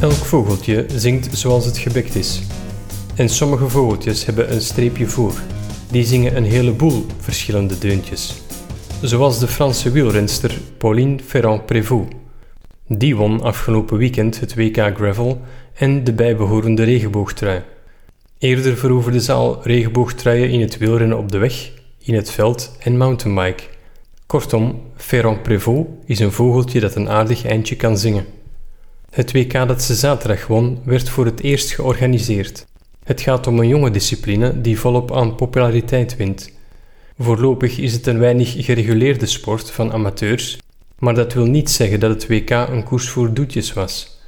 Elk vogeltje zingt zoals het gebekt is. En sommige vogeltjes hebben een streepje voor. Die zingen een heleboel verschillende deuntjes. Zoals de Franse wielrenster Pauline Ferrand-Prévot. Die won afgelopen weekend het WK Gravel en de bijbehorende regenboogtrui. Eerder veroverde ze al regenboogtruien in het wielrennen op de weg, in het veld en mountainbike. Kortom, Ferrand-Prévot is een vogeltje dat een aardig eindje kan zingen. Het WK dat ze zaterdag won, werd voor het eerst georganiseerd. Het gaat om een jonge discipline die volop aan populariteit wint. Voorlopig is het een weinig gereguleerde sport van amateurs, maar dat wil niet zeggen dat het WK een koers voor doetjes was.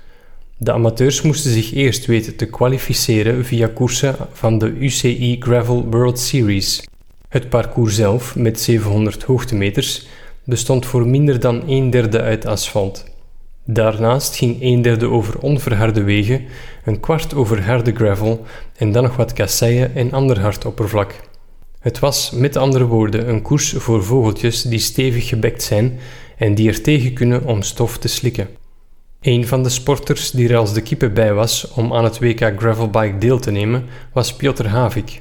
De amateurs moesten zich eerst weten te kwalificeren via koersen van de UCI Gravel World Series. Het parcours zelf, met 700 hoogtemeters, bestond voor minder dan een derde uit asfalt. Daarnaast ging een derde over onverharde wegen, een kwart over harde gravel en dan nog wat kasseien en ander hard oppervlak. Het was, met andere woorden, een koers voor vogeltjes die stevig gebekt zijn en die er tegen kunnen om stof te slikken. Een van de sporters die er als de kippen bij was om aan het WK Gravelbike deel te nemen, was Piotr Havik.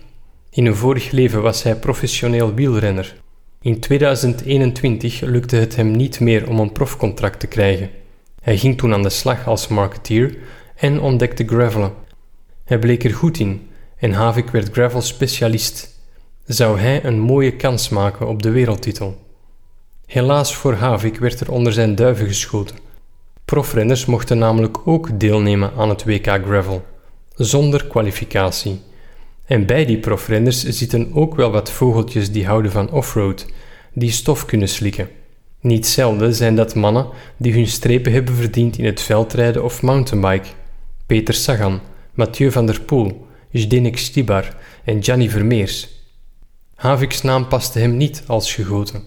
In een vorig leven was hij professioneel wielrenner. In 2021 lukte het hem niet meer om een profcontract te krijgen. Hij ging toen aan de slag als marketeer en ontdekte gravelen. Hij bleek er goed in en Havik werd gravel-specialist. Zou hij een mooie kans maken op de wereldtitel? Helaas voor Havik werd er onder zijn duiven geschoten. Profrenners mochten namelijk ook deelnemen aan het WK Gravel, zonder kwalificatie. En bij die profrenners zitten ook wel wat vogeltjes die houden van offroad, die stof kunnen slikken. Niet zelden zijn dat mannen die hun strepen hebben verdiend in het veldrijden of mountainbike. Peter Sagan, Mathieu van der Poel, Zdenek Stibar en Gianni Vermeers. Havik's naam paste hem niet als gegoten.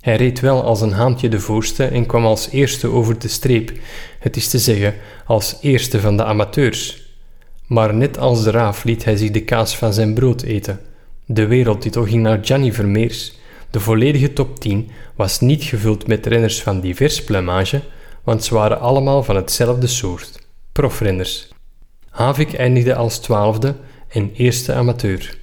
Hij reed wel als een haantje de voorste en kwam als eerste over de streep, het is te zeggen, als eerste van de amateurs. Maar net als de raaf liet hij zich de kaas van zijn brood eten. De wereldtitel ging naar Gianni Vermeers, de volledige top 10 was niet gevuld met renners van divers plumage, want ze waren allemaal van hetzelfde soort, profrenners. Havik eindigde als twaalfde en eerste amateur.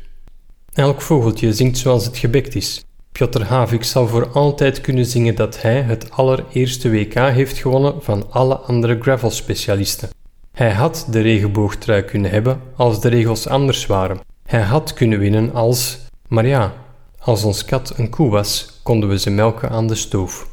Elk vogeltje zingt zoals het gebekt is. Piotr Havik zal voor altijd kunnen zingen dat hij het allereerste WK heeft gewonnen van alle andere gravel-specialisten. Hij had de regenboogtrui kunnen hebben als de regels anders waren. Hij had kunnen winnen als, maar ja, als ons kat een koe was, konden we ze melken aan de stoof.